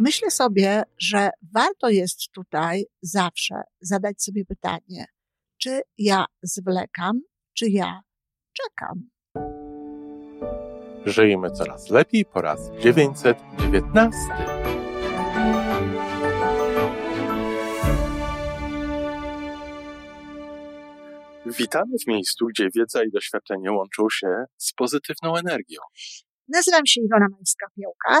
myślę sobie, że warto jest tutaj zawsze zadać sobie pytanie, czy ja zwlekam, czy ja czekam. Żyjmy coraz lepiej po raz 919. Witamy w miejscu, gdzie wiedza i doświadczenie łączą się z pozytywną energią. Nazywam się Iwona Majska-Piołka.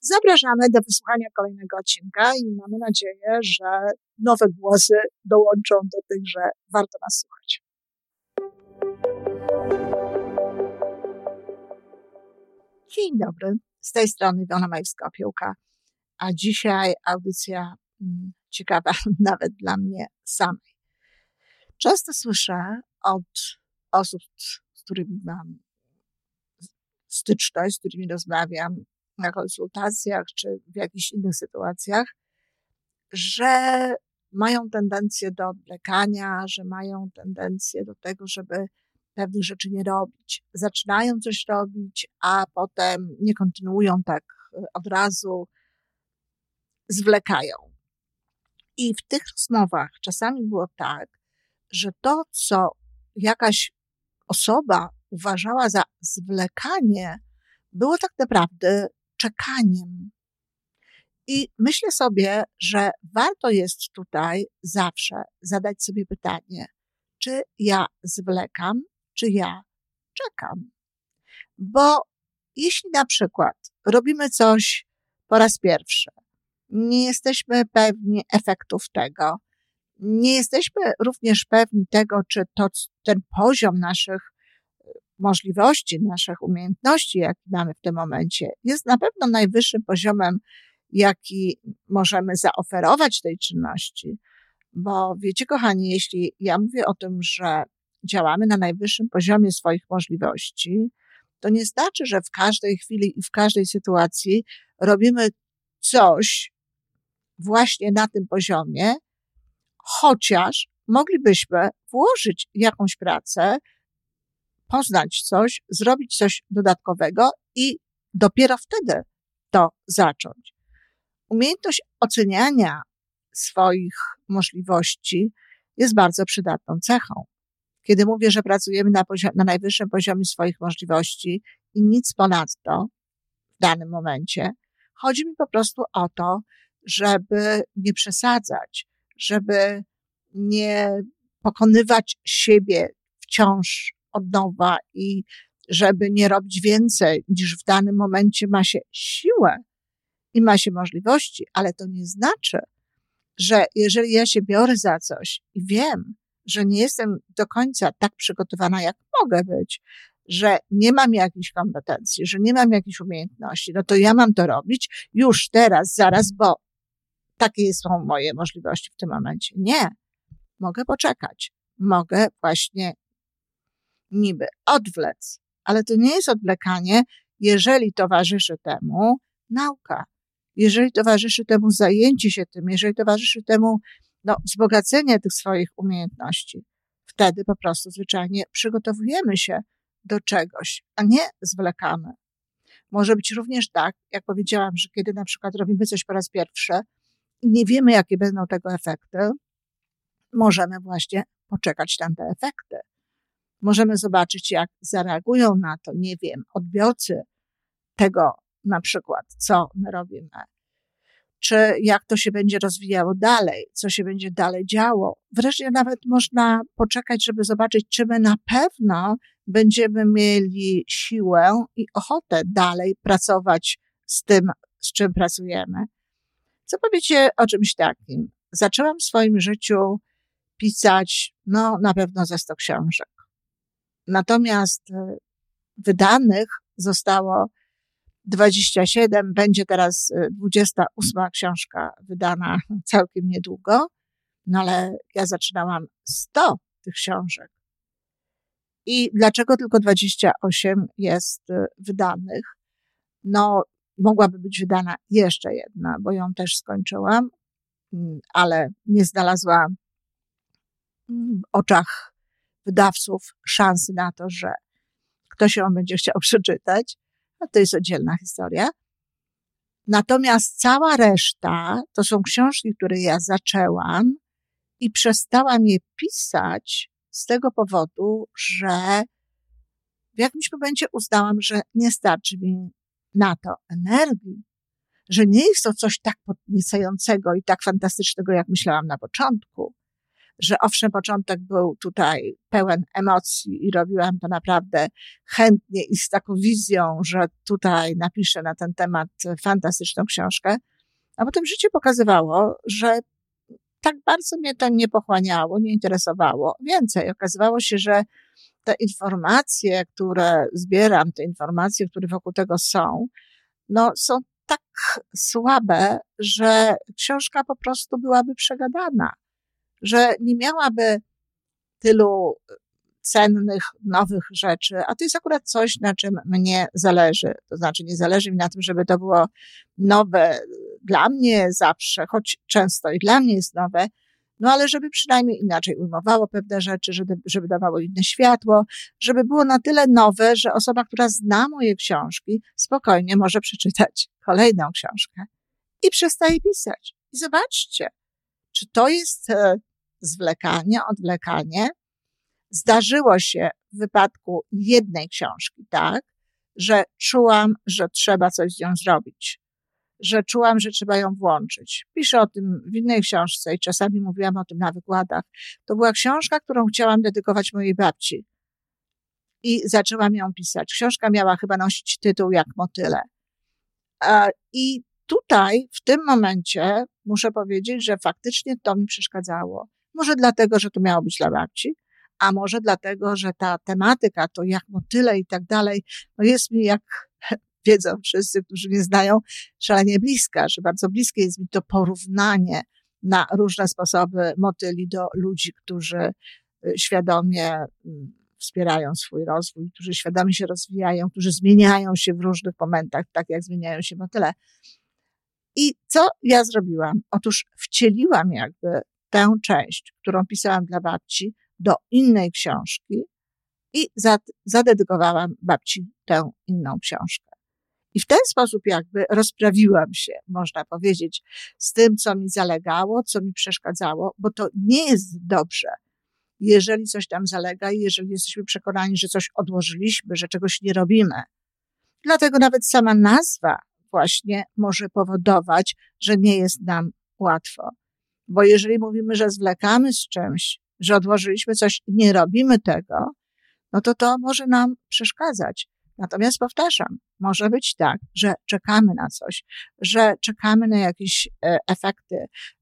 Zapraszamy do wysłuchania kolejnego odcinka i mamy nadzieję, że nowe głosy dołączą do tych, że warto nas słuchać. Dzień dobry, z tej strony Iwona Majewska-Opiełka, a dzisiaj audycja mm, ciekawa nawet dla mnie samej. Często słyszę od osób, z którymi mam styczność, z którymi rozmawiam na konsultacjach czy w jakichś innych sytuacjach, że mają tendencję do odwlekania, że mają tendencję do tego, żeby pewnych rzeczy nie robić. Zaczynają coś robić, a potem nie kontynuują tak e, od razu, zwlekają. I w tych rozmowach czasami było tak, że to, co jakaś osoba uważała za zwlekanie, było tak naprawdę czekaniem. I myślę sobie, że warto jest tutaj zawsze zadać sobie pytanie, czy ja zwlekam, czy ja czekam. Bo jeśli na przykład robimy coś po raz pierwszy, nie jesteśmy pewni efektów tego, nie jesteśmy również pewni tego, czy to, ten poziom naszych możliwości, naszych umiejętności, jakie mamy w tym momencie, jest na pewno najwyższym poziomem, jaki możemy zaoferować tej czynności. Bo wiecie, kochani, jeśli ja mówię o tym, że działamy na najwyższym poziomie swoich możliwości, to nie znaczy, że w każdej chwili i w każdej sytuacji robimy coś właśnie na tym poziomie, chociaż moglibyśmy włożyć jakąś pracę, poznać coś, zrobić coś dodatkowego i dopiero wtedy to zacząć. Umiejętność oceniania swoich możliwości jest bardzo przydatną cechą. Kiedy mówię, że pracujemy na, poziom, na najwyższym poziomie swoich możliwości i nic ponadto w danym momencie, chodzi mi po prostu o to, żeby nie przesadzać, żeby nie pokonywać siebie wciąż od nowa i żeby nie robić więcej niż w danym momencie ma się siłę i ma się możliwości, ale to nie znaczy, że jeżeli ja się biorę za coś i wiem, że nie jestem do końca tak przygotowana, jak mogę być, że nie mam jakichś kompetencji, że nie mam jakichś umiejętności, no to ja mam to robić już teraz, zaraz, bo takie są moje możliwości w tym momencie. Nie. Mogę poczekać. Mogę właśnie niby odwlec, ale to nie jest odwlekanie, jeżeli towarzyszy temu nauka, jeżeli towarzyszy temu zajęcie się tym, jeżeli towarzyszy temu no, wzbogacenie tych swoich umiejętności. Wtedy po prostu zwyczajnie przygotowujemy się do czegoś, a nie zwlekamy. Może być również tak, jak powiedziałam, że kiedy na przykład robimy coś po raz pierwszy i nie wiemy, jakie będą tego efekty, możemy właśnie poczekać tam te efekty. Możemy zobaczyć, jak zareagują na to, nie wiem, odbiorcy tego na przykład, co my robimy. Czy jak to się będzie rozwijało dalej, co się będzie dalej działo. Wreszcie nawet można poczekać, żeby zobaczyć, czy my na pewno będziemy mieli siłę i ochotę dalej pracować z tym, z czym pracujemy. Co powiecie o czymś takim? Zaczęłam w swoim życiu pisać, no, na pewno ze 100 książek. Natomiast e, wydanych zostało 27, będzie teraz 28 e, książka wydana całkiem niedługo, no ale ja zaczynałam 100 tych książek. I dlaczego tylko 28 jest y, wydanych? No, mogłaby być wydana jeszcze jedna, bo ją też skończyłam, mm, ale nie znalazła w oczach wydawców szansy na to, że ktoś ją będzie chciał przeczytać. A to jest oddzielna historia. Natomiast cała reszta to są książki, które ja zaczęłam i przestałam je pisać z tego powodu, że w jakimś momencie uznałam, że nie starczy mi na to energii, że nie jest to coś tak podniecającego i tak fantastycznego, jak myślałam na początku, że owszem, początek był tutaj pełen emocji i robiłam to naprawdę chętnie i z taką wizją, że tutaj napiszę na ten temat fantastyczną książkę, a potem życie pokazywało, że tak bardzo mnie to nie pochłaniało, nie interesowało. Więcej, okazywało się, że te informacje, które zbieram, te informacje, które wokół tego są, no są tak słabe, że książka po prostu byłaby przegadana, że nie miałaby tylu cennych, nowych rzeczy, a to jest akurat coś, na czym mnie zależy. To znaczy, nie zależy mi na tym, żeby to było nowe dla mnie zawsze, choć często i dla mnie jest nowe, no ale żeby przynajmniej inaczej ujmowało pewne rzeczy, żeby, żeby dawało inne światło, żeby było na tyle nowe, że osoba, która zna moje książki, spokojnie może przeczytać kolejną książkę i przestaje pisać. I zobaczcie, czy to jest e, zwlekanie, odwlekanie. Zdarzyło się w wypadku jednej książki, tak, że czułam, że trzeba coś z nią zrobić że czułam, że trzeba ją włączyć. Piszę o tym w innej książce i czasami mówiłam o tym na wykładach. To była książka, którą chciałam dedykować mojej babci. I zaczęłam ją pisać. Książka miała chyba nosić tytuł Jak motyle. I tutaj, w tym momencie, muszę powiedzieć, że faktycznie to mi przeszkadzało. Może dlatego, że to miało być dla babci, a może dlatego, że ta tematyka, to jak motyle i tak dalej, no jest mi jak wiedzą wszyscy, którzy mnie znają, szalenie bliska, że bardzo bliskie jest mi to porównanie na różne sposoby motyli do ludzi, którzy y, świadomie mm, wspierają swój rozwój, którzy świadomie się rozwijają, którzy zmieniają się w różnych momentach, tak jak zmieniają się motyle. I co ja zrobiłam? Otóż wcieliłam jakby tę część, którą pisałam dla babci, do innej książki i zadedykowałam babci tę inną książkę. I w ten sposób jakby rozprawiłam się, można powiedzieć, z tym, co mi zalegało, co mi przeszkadzało, bo to nie jest dobrze, jeżeli coś tam zalega i jeżeli jesteśmy przekonani, że coś odłożyliśmy, że czegoś nie robimy. Dlatego nawet sama nazwa właśnie może powodować, że nie jest nam łatwo. Bo jeżeli mówimy, że zwlekamy z czymś, że odłożyliśmy coś i nie robimy tego, no to to może nam przeszkadzać. Natomiast powtarzam, może być tak, że czekamy na coś, że czekamy na jakieś e, efekty,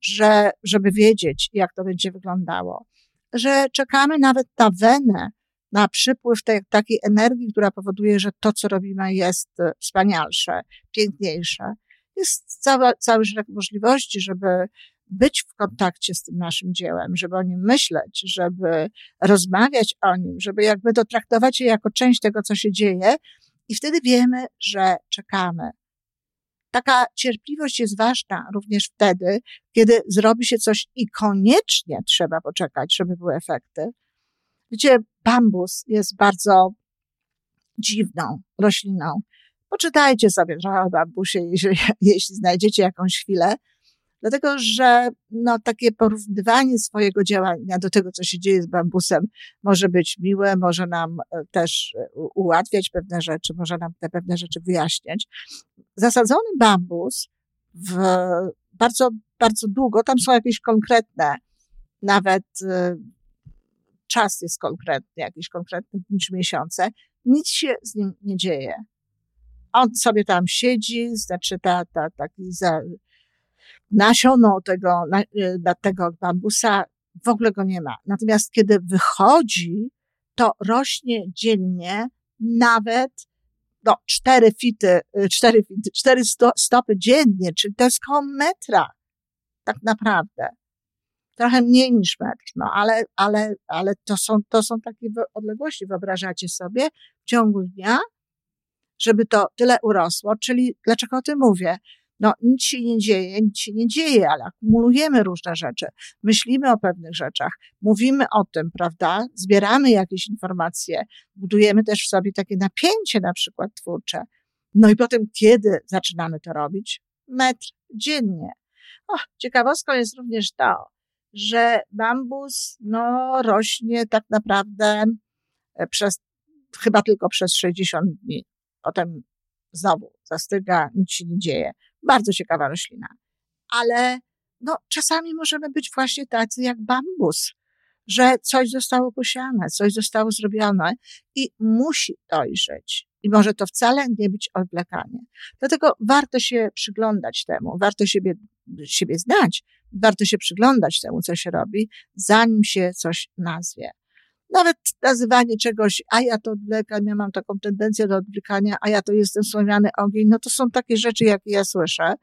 że, żeby wiedzieć, jak to będzie wyglądało, że czekamy nawet na wenę, na przypływ tej, takiej energii, która powoduje, że to, co robimy, jest e, wspanialsze, piękniejsze. Jest cały, cały szereg możliwości, żeby być w kontakcie z tym naszym dziełem, żeby o nim myśleć, żeby rozmawiać o nim, żeby jakby to traktować je jako część tego, co się dzieje, i wtedy wiemy, że czekamy. Taka cierpliwość jest ważna również wtedy, kiedy zrobi się coś i koniecznie trzeba poczekać, żeby były efekty. Wiecie, bambus jest bardzo dziwną rośliną. Poczytajcie sobie trochę o bambusie, jeśli, jeśli znajdziecie jakąś chwilę. Dlatego, że no, takie porównywanie swojego działania do tego, co się dzieje z bambusem, może być miłe, może nam e, też e, ułatwiać pewne rzeczy, może nam te pewne rzeczy wyjaśniać. Zasadzony bambus w bardzo, bardzo długo, tam są jakieś konkretne, nawet e, czas jest konkretny, jakieś konkretne dni czy miesiące, nic się z nim nie dzieje. On sobie tam siedzi, znaczy ta, ta, taki za, nasiono tego, na, y, tego bambusa w ogóle go nie ma. Natomiast kiedy wychodzi, to rośnie dziennie nawet no, cztery fity, y, cztery fity, cztery sto, stopy dziennie, czyli to jest koło metra. Tak naprawdę. Trochę mniej niż metr, no ale, ale, ale to, są, to są takie odległości, wyobrażacie sobie, w ciągu dnia, żeby to tyle urosło, czyli dlaczego o tym mówię? No, nic się nie dzieje, nic się nie dzieje, ale akumulujemy różne rzeczy, myślimy o pewnych rzeczach, mówimy o tym, prawda? Zbieramy jakieś informacje, budujemy też w sobie takie napięcie, na przykład twórcze. No i potem, kiedy zaczynamy to robić? Metr dziennie. O, ciekawostką jest również to, że bambus, no, rośnie tak naprawdę e, przez, chyba tylko przez 60 dni. Potem znowu zastyga, nic się nie dzieje. Bardzo ciekawa roślina. Ale no, czasami możemy być właśnie tacy jak bambus, że coś zostało posiane, coś zostało zrobione i musi dojrzeć. I może to wcale nie być odwlekanie. Dlatego warto się przyglądać temu, warto siebie, siebie znać, warto się przyglądać temu, co się robi, zanim się coś nazwie. Nawet nazywanie czegoś, a ja to odwlekam, ja mam taką tendencję do odwlekania, a ja to jestem słomiany ogień, no to są takie rzeczy, jakie ja słyszę.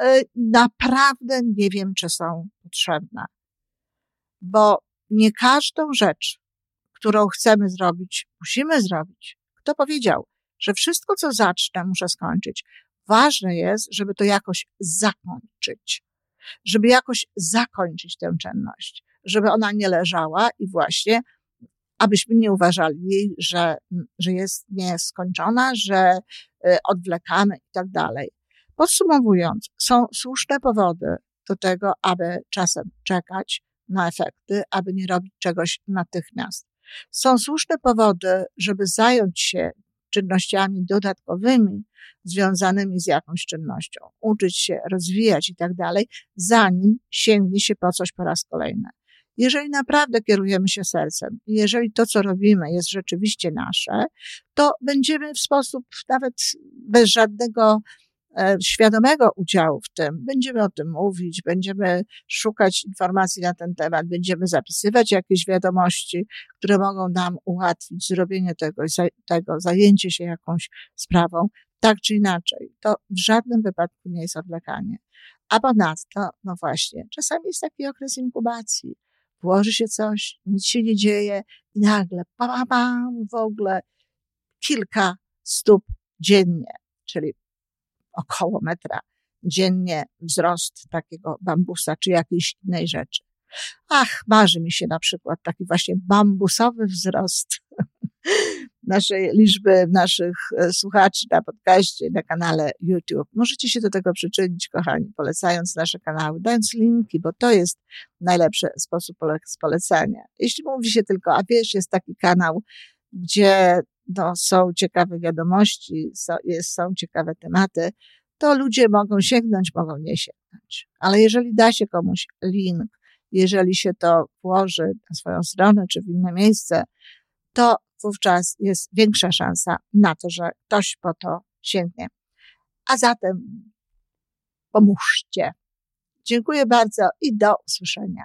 E, naprawdę nie wiem, czy są potrzebne. Bo nie każdą rzecz, którą chcemy zrobić, musimy zrobić. Kto powiedział, że wszystko, co zacznę, muszę skończyć? Ważne jest, żeby to jakoś zakończyć. Żeby jakoś zakończyć tę czynność. Żeby ona nie leżała i właśnie abyśmy nie uważali jej, że, że jest nieskończona, że y, odwlekamy i tak dalej. Podsumowując, są słuszne powody do tego, aby czasem czekać na efekty, aby nie robić czegoś natychmiast. Są słuszne powody, żeby zająć się czynnościami dodatkowymi związanymi z jakąś czynnością, uczyć się, rozwijać i tak dalej, zanim sięgnie się po coś po raz kolejny. Jeżeli naprawdę kierujemy się sercem, jeżeli to, co robimy, jest rzeczywiście nasze, to będziemy w sposób nawet bez żadnego świadomego udziału w tym, będziemy o tym mówić, będziemy szukać informacji na ten temat, będziemy zapisywać jakieś wiadomości, które mogą nam ułatwić zrobienie tego, tego zajęcie się jakąś sprawą, tak czy inaczej. To w żadnym wypadku nie jest odwlekanie. A ponadto, no właśnie, czasami jest taki okres inkubacji włoży się coś, nic się nie dzieje i nagle bam, bam, w ogóle kilka stóp dziennie, czyli około metra dziennie wzrost takiego bambusa czy jakiejś innej rzeczy. Ach, marzy mi się na przykład taki właśnie bambusowy wzrost naszej liczby naszych e, słuchaczy na podcaście, na kanale YouTube. Możecie się do tego przyczynić, kochani, polecając nasze kanały, dając linki, bo to jest najlepszy sposób polecania. Jeśli mówi się tylko, a wiesz, jest taki kanał, gdzie no, są ciekawe wiadomości, są, jest, są ciekawe tematy, to ludzie mogą sięgnąć, mogą nie sięgnąć. Ale jeżeli da się komuś link, jeżeli się to włoży na swoją stronę czy w inne miejsce, to wówczas jest większa szansa na to, że ktoś po to sięgnie. A zatem pomóżcie. Dziękuję bardzo i do usłyszenia.